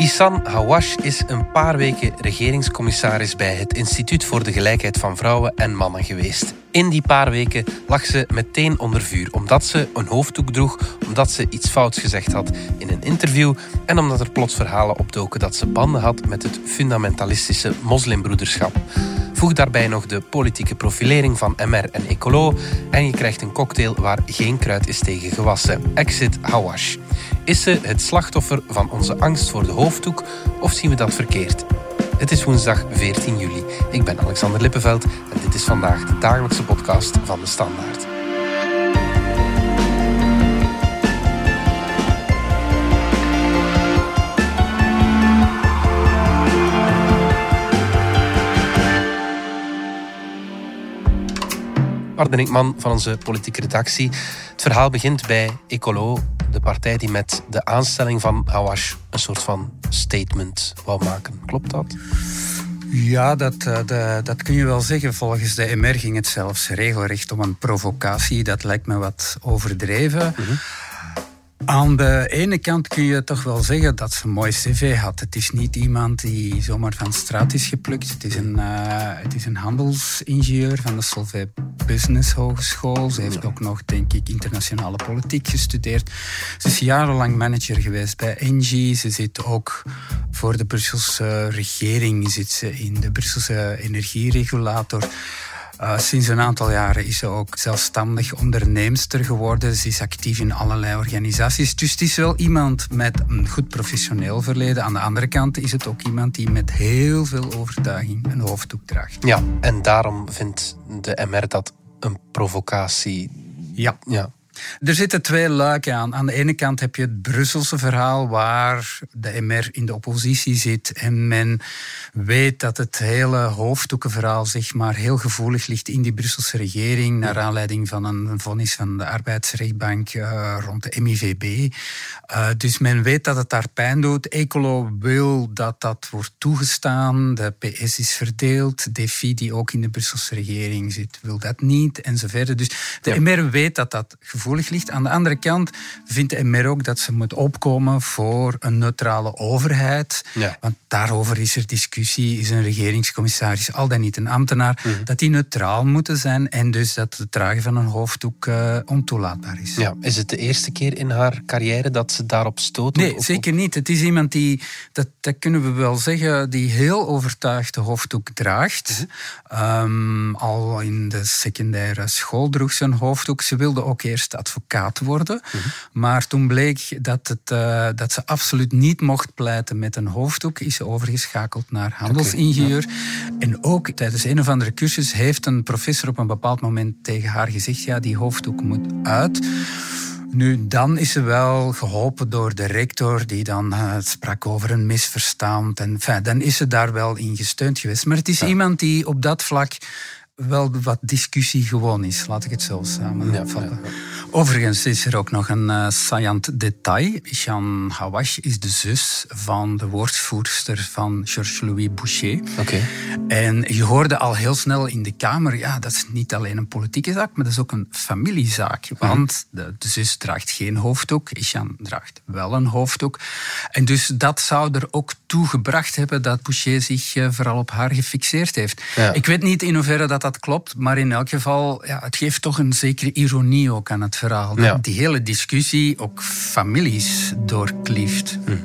Isan Hawash is een paar weken regeringscommissaris bij het Instituut voor de Gelijkheid van Vrouwen en Mannen geweest. In die paar weken lag ze meteen onder vuur, omdat ze een hoofddoek droeg, omdat ze iets fouts gezegd had in een interview en omdat er plots verhalen opdoken dat ze banden had met het fundamentalistische moslimbroederschap. Voeg daarbij nog de politieke profilering van MR en Ecolo en je krijgt een cocktail waar geen kruid is tegen gewassen. Exit Hawash. Is ze het slachtoffer van onze angst voor de hoofddoek of zien we dat verkeerd? Het is woensdag 14 juli. Ik ben Alexander Lippenveld en dit is vandaag de dagelijkse podcast van de Standaard. Arden van onze politieke redactie. Het verhaal begint bij Ecolo, de partij die met de aanstelling van Hawash een soort van statement wou maken. Klopt dat? Ja, dat, eh, dat kun je wel zeggen. Volgens de MR ging het zelfs regelrecht om een provocatie. Dat lijkt me wat overdreven. Mhm. Aan de ene kant kun je toch wel zeggen dat ze een mooi cv had. Het is niet iemand die zomaar van straat is geplukt. Het is een, uh, het is een handelsingenieur van de Solvay Business Hogeschool. Ze heeft ook nog, denk ik, internationale politiek gestudeerd. Ze is jarenlang manager geweest bij Engie. Ze zit ook voor de Brusselse regering zit ze in de Brusselse energieregulator. Uh, sinds een aantal jaren is ze ook zelfstandig onderneemster geworden. Ze is actief in allerlei organisaties. Dus het is wel iemand met een goed professioneel verleden. Aan de andere kant is het ook iemand die met heel veel overtuiging een hoofddoek draagt. Ja, en daarom vindt de MR dat een provocatie. Ja. ja. Er zitten twee luiken aan. Aan de ene kant heb je het Brusselse verhaal waar de MR in de oppositie zit en men weet dat het hele hoofddoekenverhaal zeg maar, heel gevoelig ligt in die Brusselse regering naar aanleiding van een vonnis van de arbeidsrechtbank uh, rond de MIVB. Uh, eh, dus men weet dat het daar pijn doet. Ecolo wil dat dat wordt toegestaan. De PS is verdeeld. Defi, die ook in de Brusselse regering zit, wil dat niet enzovoort. Dus de ja. MR weet dat dat gevoelig ligt. Aan de andere kant vindt de MR ook dat ze moet opkomen voor een neutrale overheid. Want daarover is er discussie. Is een regeringscommissaris, al dan niet een ambtenaar, mhm. dat die neutraal moeten zijn en dus dat het dragen van een hoofddoek uh, ontoelaatbaar is. Ja. Is het de eerste keer in haar carrière dat ze daarop stoot? Nee, zeker niet. Het is iemand die, dat, dat kunnen we wel zeggen, die heel overtuigd de hoofddoek draagt. Mhm. Ehm, al in de secundaire school droeg ze een hoofddoek. Ze wilde ook eerst advocaat worden. Mhm. Maar toen bleek dat, het, uh, dat ze absoluut niet mocht pleiten met een hoofddoek, is ze overgeschakeld naar handelsingenieur. En ook tijdens een of andere cursus heeft een professor op een bepaald moment tegen haar gezegd: ja, die hoofddoek moet uit. Nu, dan is ze wel geholpen door de rector, die dan uh, sprak over een misverstand. En enfin, dan is ze daar wel in gesteund geweest. Maar het is iemand die op dat vlak wel wat discussie gewoon is, laat ik het zo samenvatten. Ja, Overigens is er ook nog een uh, saillant detail. Jean Hawash is de zus van de woordvoerster van Georges-Louis Boucher. Oké. En je hoorde al heel snel in de Kamer, ja, dat is niet alleen een politieke zaak, maar dat is ook een familiezaak. Mhm. Want de, de, zus draagt geen hoofddoek, Jean draagt wel een hoofddoek. En dus dat zou er ook toe gebracht hebben dat Boucher zich uh, vooral op haar gefixeerd heeft. Ik weet niet in hoeverre dat dat klopt, maar in elk geval, ja, het geeft toch een zekere ironie ook aan het verhaal. Dat die hele discussie ook families doorklieft. Hm.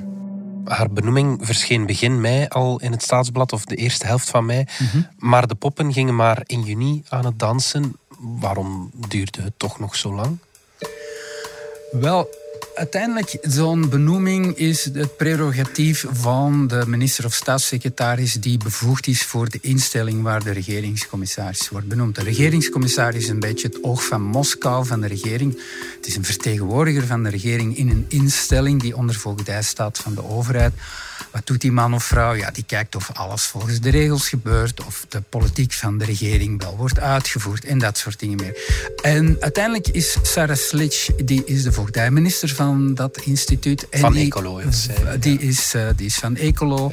Haar benoeming verscheen begin mei al in het staatsblad, of de eerste helft van mei. Mhm. Maar de poppen gingen maar in juni aan het dansen. Waarom duurde het toch nog zo lang? Wel, Uiteindelijk, zo'n benoeming is het prerogatief van de minister of staatssecretaris die bevoegd is voor de instelling waar de regeringscommissaris wordt benoemd. De regeringscommissaris is een beetje het oog van Moskou, van de regering. Het is een vertegenwoordiger van de regering in een instelling die onder voogdij staat van de overheid. Wat doet die man of vrouw? Ja, die kijkt of alles volgens de regels gebeurt, of de politiek van de regering wel wordt uitgevoerd en dat soort dingen meer. En uiteindelijk is Sarah Slitch, die is de voogdijminister van dat instituut. En van die, Ecolo. die, is, die is van Ecolo.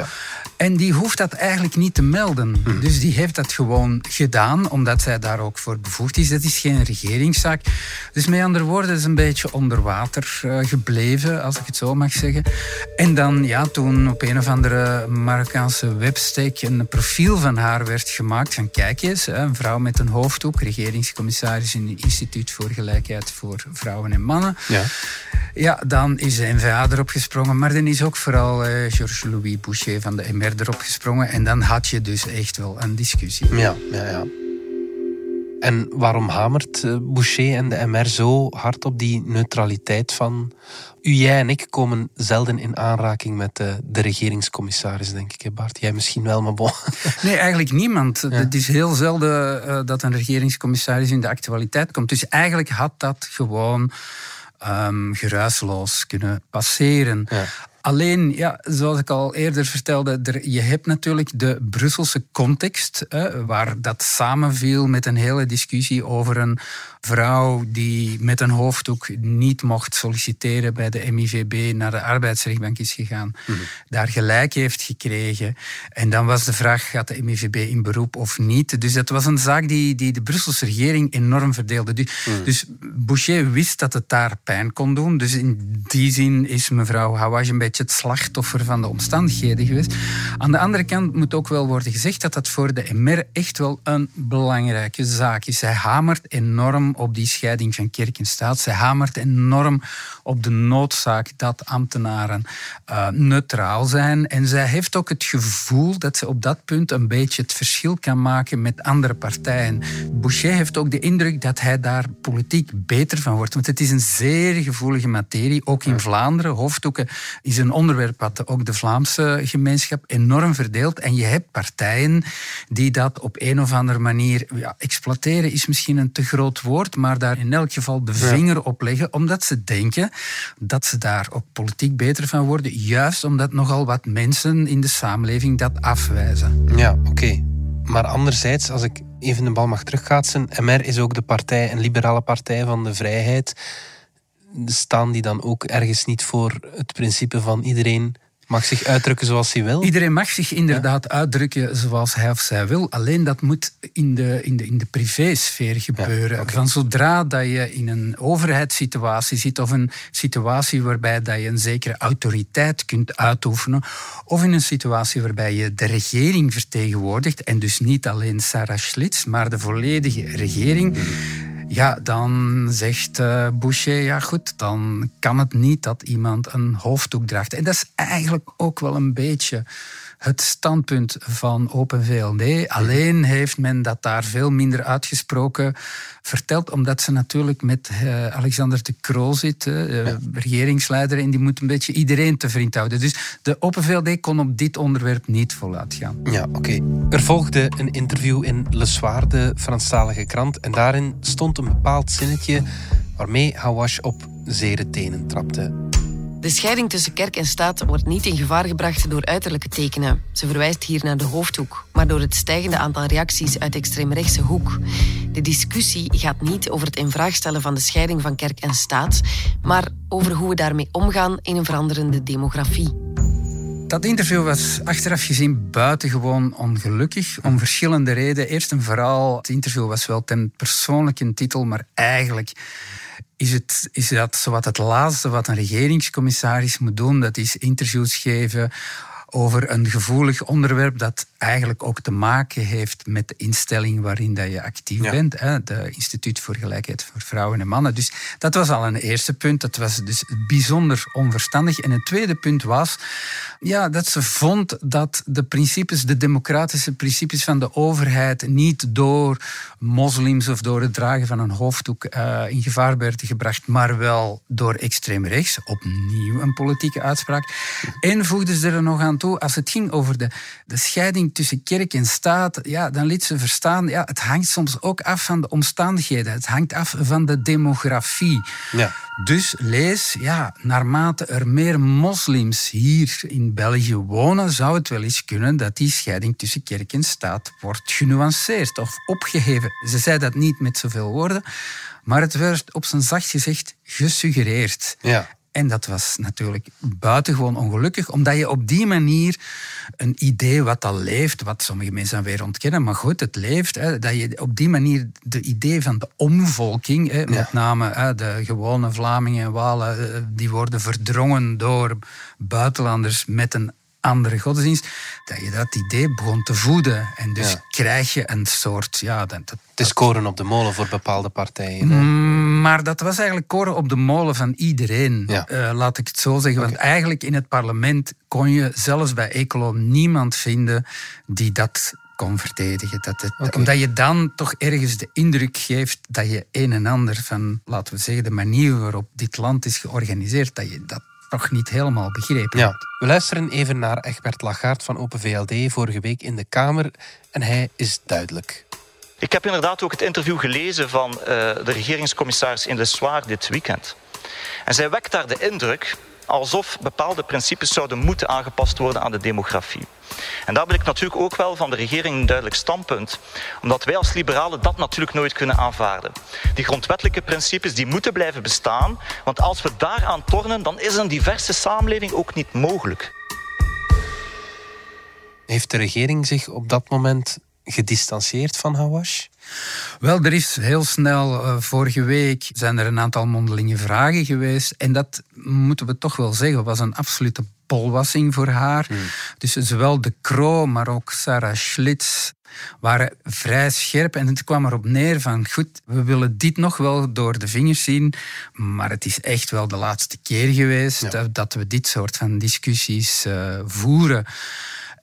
En die hoeft dat eigenlijk niet te melden. Mhm. Dus die heeft dat gewoon gedaan, omdat zij daar ook voor bevoegd is. Dat is geen regeringszaak. Dus met andere woorden, is een beetje onder water uh, gebleven, als ik het zo mag zeggen. En dan, ja, toen op een of andere Marokkaanse webstack een profiel van haar werd gemaakt. Van kijk eens, een vrouw met een hoofddoek, regeringscommissaris in het Instituut voor Gelijkheid voor Vrouwen en Mannen. Ja, ja dan is de NVA erop gesprongen. Maar dan is ook vooral uh, Georges-Louis Boucher van de MR erop gesprongen. En dan had je dus echt wel een discussie. Ja, ja, ja. En waarom hamert eh, Boucher en de MR zo hard op die neutraliteit van... U, jij en ik komen zelden in aanraking met de, de regeringscommissaris, denk ik, Bart. Jij misschien wel, maar bon. Nee, eigenlijk niemand. Het is heel zelden uh, dat een regeringscommissaris in de actualiteit komt. Dus eigenlijk had dat gewoon um, geruisloos kunnen passeren. Ja. Alleen, ja, zoals ik al eerder vertelde, er, je hebt natuurlijk de Brusselse context, hè, waar dat samenviel met een hele discussie over een vrouw die met een hoofddoek niet mocht solliciteren bij de MIVB naar de arbeidsrechtbank is gegaan, mhm. daar gelijk heeft gekregen. En dan was de vraag, gaat de MIVB in beroep of niet? Dus dat was een zaak die, die de Brusselse regering enorm verdeelde. Dus, mhm. dus Boucher wist dat het daar pijn kon doen. Dus in die zin is mevrouw Hawaj een beetje het slachtoffer van de omstandigheden geweest. Aan de andere kant moet ook wel worden gezegd dat dat voor de MR echt wel een belangrijke zaak is. Hij hamert enorm op die scheiding van kerk en staat. Zij hamert enorm op de noodzaak dat ambtenaren uh, neutraal zijn. En zij heeft ook het gevoel dat ze op dat punt een beetje het verschil kan maken met andere partijen. Boucher heeft ook de indruk dat hij daar politiek beter van wordt. Want het is een zeer gevoelige materie, ook in Vlaanderen. Hoofddoeken is een onderwerp wat ook de Vlaamse gemeenschap enorm verdeelt. En je hebt partijen die dat op een of andere manier ja, exploiteren, is misschien een te groot woord maar daar in elk geval de vinger op leggen, omdat ze denken dat ze daar ook politiek beter van worden, juist omdat nogal wat mensen in de samenleving dat afwijzen. Ja, oké. Maar anderzijds, als ik even de bal mag terugkaatsen, MR is ook de partij, een liberale partij van de vrijheid. Staan die dan ook ergens niet voor het principe van iedereen mag zich uitdrukken zoals hij wil. Iedereen mag zich inderdaad uitdrukken zoals hij of zij wil. Alleen dat moet in de, in de, in de privésfeer gebeuren. Van zodra dat je in een overheidssituatie zit of een situatie waarbij dat je een zekere autoriteit kunt uitoefenen of in een situatie waarbij je de regering vertegenwoordigt en dus niet alleen Sarah Schlitz, maar de volledige regering ja, dan zegt uh, Boucher, ja goed, dan kan het niet dat iemand een hoofddoek draagt. En dat is eigenlijk ook wel een beetje het standpunt van Open VLD. Alleen heeft men dat daar veel minder uitgesproken verteld, omdat ze natuurlijk met uh, Alexander de Croo zit, uh, regeringsleider, en die moet een beetje iedereen te vriend houden. Dus de Open VLD kon op dit onderwerp niet voluit gaan. Ja, oké. Er volgde een interview in Le Soir, de Franstalige krant, en daarin stond een bepaald zinnetje waarmee Hawash op zere tenen trapte. De scheiding tussen kerk en staat wordt niet in gevaar gebracht door uiterlijke tekenen. Ze verwijst hier naar de hoofdhoek, maar door het stijgende aantal reacties uit de extreemrechtse hoek. De discussie gaat niet over het invraagstellen van de scheiding van kerk en staat, maar over hoe we daarmee omgaan in een veranderende demografie. Dat interview was achteraf gezien buitengewoon ongelukkig. Om verschillende redenen. Eerst en vooral, het interview was wel ten persoonlijke titel, maar eigenlijk is, het, is dat zowat het laatste wat een regeringscommissaris moet doen. Dat is interviews geven over een gevoelig onderwerp dat eigenlijk ook te maken heeft met de instelling waarin dat je actief bent. Hè, de Instituut voor Gelijkheid voor Vrouwen en Mannen. Dus dat was al een eerste punt. Dat was dus bijzonder onverstandig. En het tweede punt was ja, dat ze vond dat de principes, de democratische principes van de overheid niet door moslims of door het dragen van een hoofddoek uh, in gevaar werden gebracht, maar wel door extreem rechts. Opnieuw een politieke uitspraak. En voegden ze er nog aan toe, als het ging over de, de scheiding tussen kerk en staat, ja, dan liet ze verstaan, ja, het hangt soms ook af van de omstandigheden. Het hangt af van de demografie. Ja. Dus lees, ja, naarmate er meer moslims hier in België wonen, zou het wel eens kunnen dat die scheiding tussen kerk en staat wordt genuanceerd of opgeheven. Ze zei dat niet met zoveel woorden, maar het werd op zijn zacht gezegd gesuggereerd. Ja. En dat was natuurlijk buitengewoon ongelukkig, omdat je op die manier een idee wat al leeft, wat sommige mensen weer ontkennen, maar goed, het leeft, hè, dat je op die manier de idee van de omvolking, hè, met name hè, de gewone Vlamingen en Walen, eh, die worden verdrongen door buitenlanders met een andere godsdienst, dat je dat idee begon te voeden. En dus krijg je een soort... Ja, dat, dat, het is koren op de molen voor bepaalde partijen. Mm, maar dat was eigenlijk koren op de molen van iedereen, uh, laat ik het zo zeggen. Want eigenlijk in het parlement kon je zelfs bij Ecolo niemand vinden die dat kon verdedigen. Dat het, Omdat je dan toch ergens de indruk geeft dat je een en ander van, laten we zeggen, de manier waarop dit land is georganiseerd, dat je dat nog niet helemaal begrepen ja. We luisteren even naar Egbert Lagarde van Open VLD vorige week in de Kamer en hij is duidelijk. Ik heb inderdaad ook het interview gelezen van uh, de regeringscommissaris in de Soir dit weekend. En zij wekt daar de indruk alsof bepaalde principes zouden moeten aangepast worden aan de demografie. En daar wil ik natuurlijk ook wel van de regering een duidelijk standpunt. Omdat wij als liberalen dat natuurlijk nooit kunnen aanvaarden. Die grondwettelijke principes die moeten blijven bestaan. Want als we daaraan tornen, dan is een diverse samenleving ook niet mogelijk. Heeft de regering zich op dat moment gedistanceerd van Hawash? Wel, er is heel snel, uh, vorige week zijn er een aantal mondelinge vragen geweest. En dat moeten we toch wel zeggen, was een absolute polwassing voor haar. Hmm. Dus zowel de Kro, maar ook Sarah Schlitz waren vrij scherp. En het kwam erop neer van, goed, we willen dit nog wel door de vingers zien, maar het is echt wel de laatste keer geweest dat, we dit soort van discussies uh, voeren.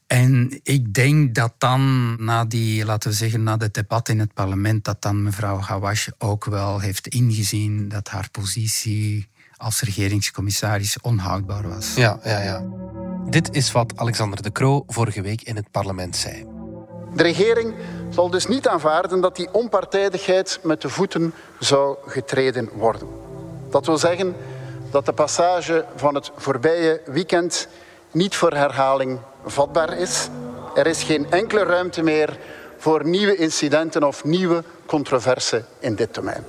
En ik denk dat dan, na die, laten we zeggen, na het debat in het parlement, dat dan mevrouw Hawash ook wel heeft ingezien dat haar positie als regeringscommissaris onhoudbaar was. Ja, ja, ja. Dit is wat Alexander de Croo vorige week in het parlement zei. De regering zal dus niet aanvaarden dat die onpartijdigheid met de voeten zou getreden worden. Dat wil zeggen dat de passage van het voorbije weekend niet voor herhaling vatbaar is. Er is geen enkele ruimte meer voor nieuwe incidenten of nieuwe controverse in dit domein.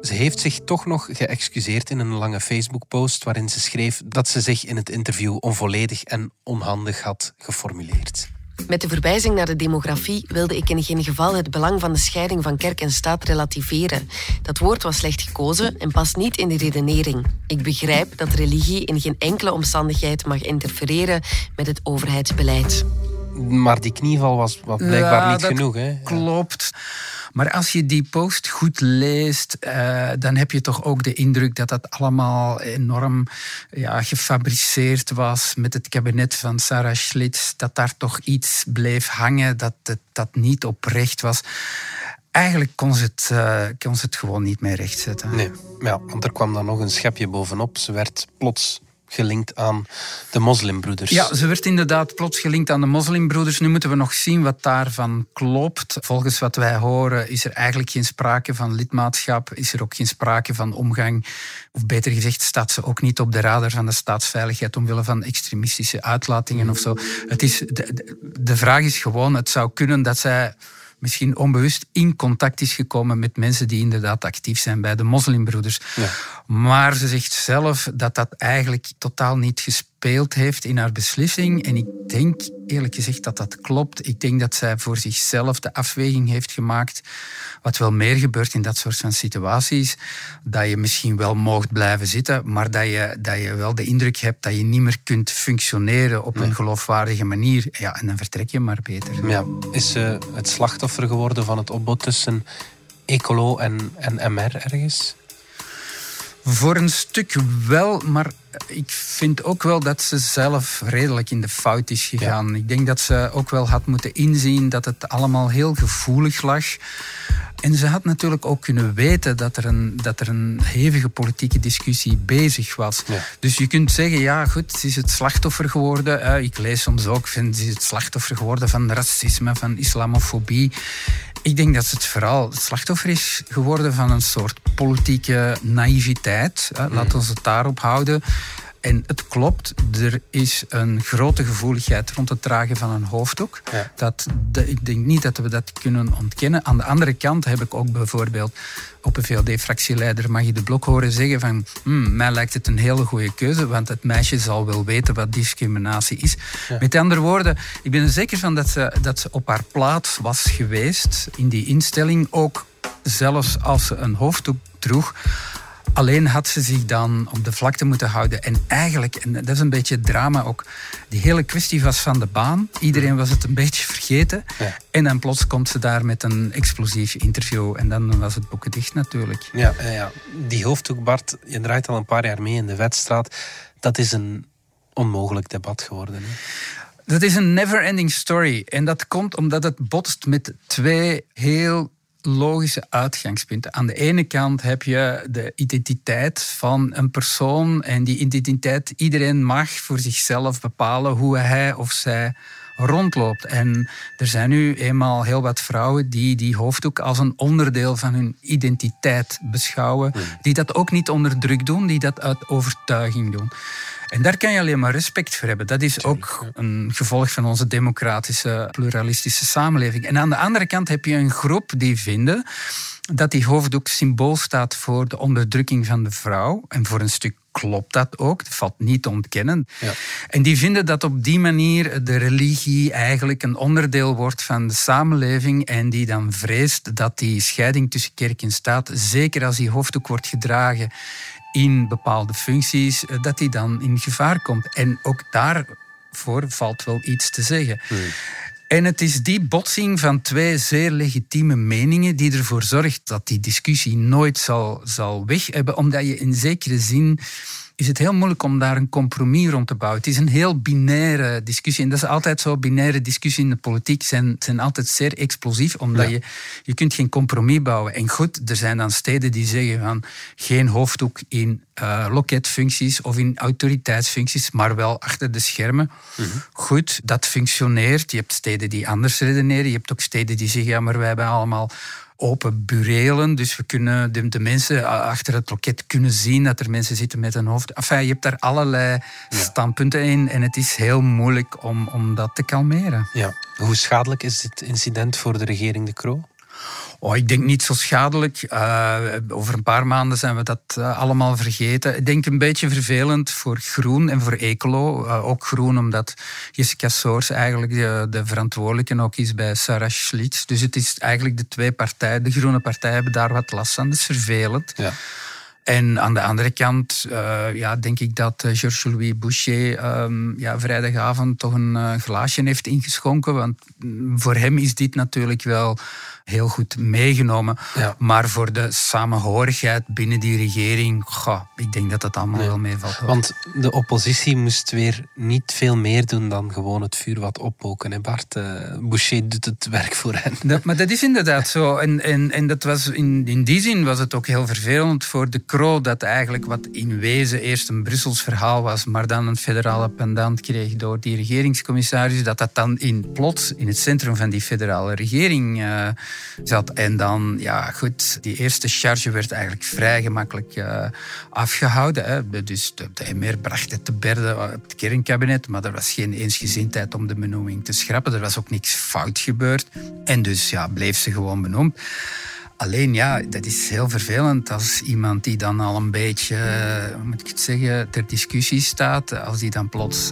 Ze heeft zich toch nog geëxcuseerd in een lange Facebook-post waarin ze schreef dat ze zich in het interview onvolledig en onhandig had geformuleerd. Met de verwijzing naar de demografie wilde ik in geen geval het belang van de scheiding van kerk en staat relativeren. Dat woord was slecht gekozen en past niet in de redenering. Ik begrijp dat religie in geen enkele omstandigheid mag interfereren met het overheidsbeleid. Maar die knieval was blijkbaar niet genoeg. Hè? Klopt. Maar als je die post goed leest, uh, dan heb je toch ook de indruk dat dat allemaal enorm ja, gefabriceerd was met het kabinet van Sarah Schlitz. Dat daar toch iets bleef hangen, dat het dat niet oprecht was. Eigenlijk kon ze, het, uh, kon ze het gewoon niet meer rechtzetten. Nee, ja, want er kwam dan nog een schepje bovenop. Ze werd plots gelinkt aan de moslimbroeders. Ja, ze werd inderdaad plots gelinkt aan de moslimbroeders. Nu moeten we nog zien wat daarvan klopt. Volgens wat wij horen is er eigenlijk geen sprake van lidmaatschap, is er ook geen sprake van omgang, of beter gezegd staat ze ook niet op de radar van de staatsveiligheid omwille van extremistische uitlatingen of zo. Het is, de, de vraag is gewoon, het zou kunnen dat zij misschien onbewust in contact is gekomen met mensen die inderdaad actief zijn bij de moslimbroeders. Ja. Maar ze zegt zelf dat dat eigenlijk totaal niet gespeeld heeft in haar beslissing. En ik denk eerlijk gezegd dat dat klopt. Ik denk dat zij voor zichzelf de afweging heeft gemaakt wat wel meer gebeurt in dat soort van situaties, dat je misschien wel mocht blijven zitten, maar dat je, dat je wel de indruk hebt dat je niet meer kunt functioneren op een geloofwaardige manier. Ja, en dan vertrek je maar beter. Ja. Is ze het slachtoffer geworden van het opbod tussen Ecolo en, en MR ergens? Voor een stuk wel, maar ik vind ook wel dat ze zelf redelijk in de fout is gegaan. Ik denk dat ze ook wel had moeten inzien dat het allemaal heel gevoelig lag. En ze had natuurlijk ook kunnen weten dat er een, dat er een hevige politieke discussie bezig was. Dus je kunt zeggen, ja goed, ze is het slachtoffer geworden. ik lees soms ook, ze is het slachtoffer geworden van racisme, van islamofobie. Ik denk dat het vooral het slachtoffer is geworden van een soort politieke naïviteit. Laten we het daarop houden. En het klopt, er is een grote gevoeligheid rond het dragen van een hoofddoek. Dat, ik denk niet dat we dat kunnen ontkennen. Aan de andere kant heb ik ook bijvoorbeeld op een VLD-fractieleider Maggie de Blok horen zeggen van hmm, mij lijkt het een hele goede keuze, want het meisje zal wel weten wat discriminatie is. Met andere woorden, ik ben er zeker van dat ze, dat ze op haar plaats was geweest in die instelling, ook zelfs als ze een hoofddoek droeg. Alleen had ze zich dan op de vlakte moeten houden. En eigenlijk, en dat is een beetje het drama ook, die hele kwestie was van de baan. Iedereen was het een beetje vergeten. En dan plots komt ze daar met een explosief interview. En dan was het boeken dicht natuurlijk. Ja, ja. die hoofddoek, Bart, je draait al een paar jaar mee in de wedstraat. Dat is een onmogelijk debat geworden. Hè? Dat is een never-ending story. En dat komt omdat het botst met twee heel logische uitgangspunten. Aan de ene kant heb je de identiteit van een persoon en die identiteit, iedereen mag voor zichzelf bepalen hoe hij of zij rondloopt. En er zijn nu eenmaal heel wat vrouwen die die hoofddoek als een onderdeel van hun identiteit beschouwen, die dat ook niet onder druk doen, die dat uit overtuiging doen. En daar kan je alleen maar respect voor hebben. Dat is ook een gevolg van onze democratische, pluralistische samenleving. En aan de andere kant heb je een groep die vinden dat die hoofddoek symbool staat voor de onderdrukking van de vrouw. En voor een stuk klopt dat ook, dat valt niet te ontkennen. Ja. En die vinden dat op die manier de religie eigenlijk een onderdeel wordt van de samenleving en die dan vreest dat die scheiding tussen kerk en staat, zeker als die hoofddoek wordt gedragen in bepaalde functies, eh, dat die dan in gevaar komt. En ook daarvoor valt wel iets te zeggen. Hmm. En het is die botsing van twee zeer legitieme meningen die ervoor zorgt dat die discussie nooit zal, zal weg hebben, omdat je in zekere zin is het heel moeilijk om daar een compromis rond te bouwen. Het is een heel binaire discussie. En dat is altijd zo. Binaire discussies in de politiek zijn, zijn altijd zeer explosief, omdat je, je kunt geen compromis bouwen. En goed, er zijn dan steden die zeggen van geen hoofddoek in uh, loketfuncties of in autoriteitsfuncties, maar wel achter de schermen. Mhm. Goed, dat functioneert. Je hebt steden die anders redeneren. Je hebt ook steden die zeggen, ja, maar wij hebben allemaal open burelen. Dus we kunnen de, de, mensen achter het loket kunnen zien dat er mensen zitten met een hoofd. Enfin, je hebt daar allerlei standpunten in en het is heel moeilijk om, om dat te kalmeren. Ja. Hoe schadelijk is dit incident voor de regering De Croo? Oh, ik denk niet zo schadelijk. Uh, over een paar maanden zijn we dat uh, allemaal vergeten. Ik denk een beetje vervelend voor Groen en voor Ecolo. Uh, ook Groen, omdat Jessica Soors eigenlijk de, de, verantwoordelijke ook is bij Sarah Schlitz. Dus het is eigenlijk de twee partijen, de groene partijen, hebben daar wat last van. Dat is vervelend. Ja. En aan de andere kant uh, ja, denk ik dat Georges-Louis Boucher um, ja, vrijdagavond toch een uh, glaasje heeft ingeschonken. Want mm, voor hem is dit natuurlijk wel heel goed meegenomen. Maar voor de samenhorigheid binnen die regering, goh, ik denk dat dat allemaal wel meevalt. Want de oppositie moest weer niet veel meer doen dan gewoon het vuur wat oppoken. En Bart uh, Boucher doet het werk voor hen. Dat, maar dat is inderdaad zo. En, en, en dat was in, in die zin was het ook heel vervelend voor de Kro dat eigenlijk wat in wezen eerst een Brussels verhaal was, maar dan een federale pendant kreeg door die regeringscommissaris, dat dat dan in plots in het centrum van die federale regering uh, En dan, ja goed, die eerste charge werd eigenlijk vrij gemakkelijk uh, afgehouden. Hè. Dus de, de MR bracht het te berden op het kernkabinet, maar er was geen eensgezindheid om de benoeming te schrappen. Er was ook niks fout gebeurd. En dus ja, bleef ze gewoon benoemd. Alleen ja, dat is heel vervelend als iemand die dan al een beetje, eh, hoe moet ik het zeggen, ter discussie staat, als die dan plots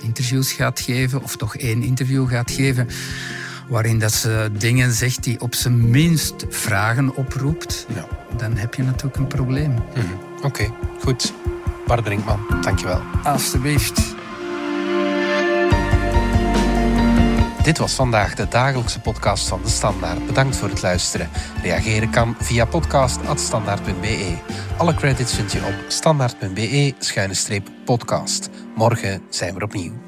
interviews gaat geven, of toch één interview gaat geven, waarin dat ze dingen zegt die op zijn minst vragen oproept, ja. dan heb je natuurlijk een probleem. Mhm. Oké, goed. Bart Brinkman, dankjewel. Alsjeblieft. Dit was vandaag de dagelijkse podcast van De Standaard. Bedankt voor het luisteren. Reageren kan via podcast.standaard.be. Alle credits vind je op standaard.be-podcast. Morgen zijn we opnieuw.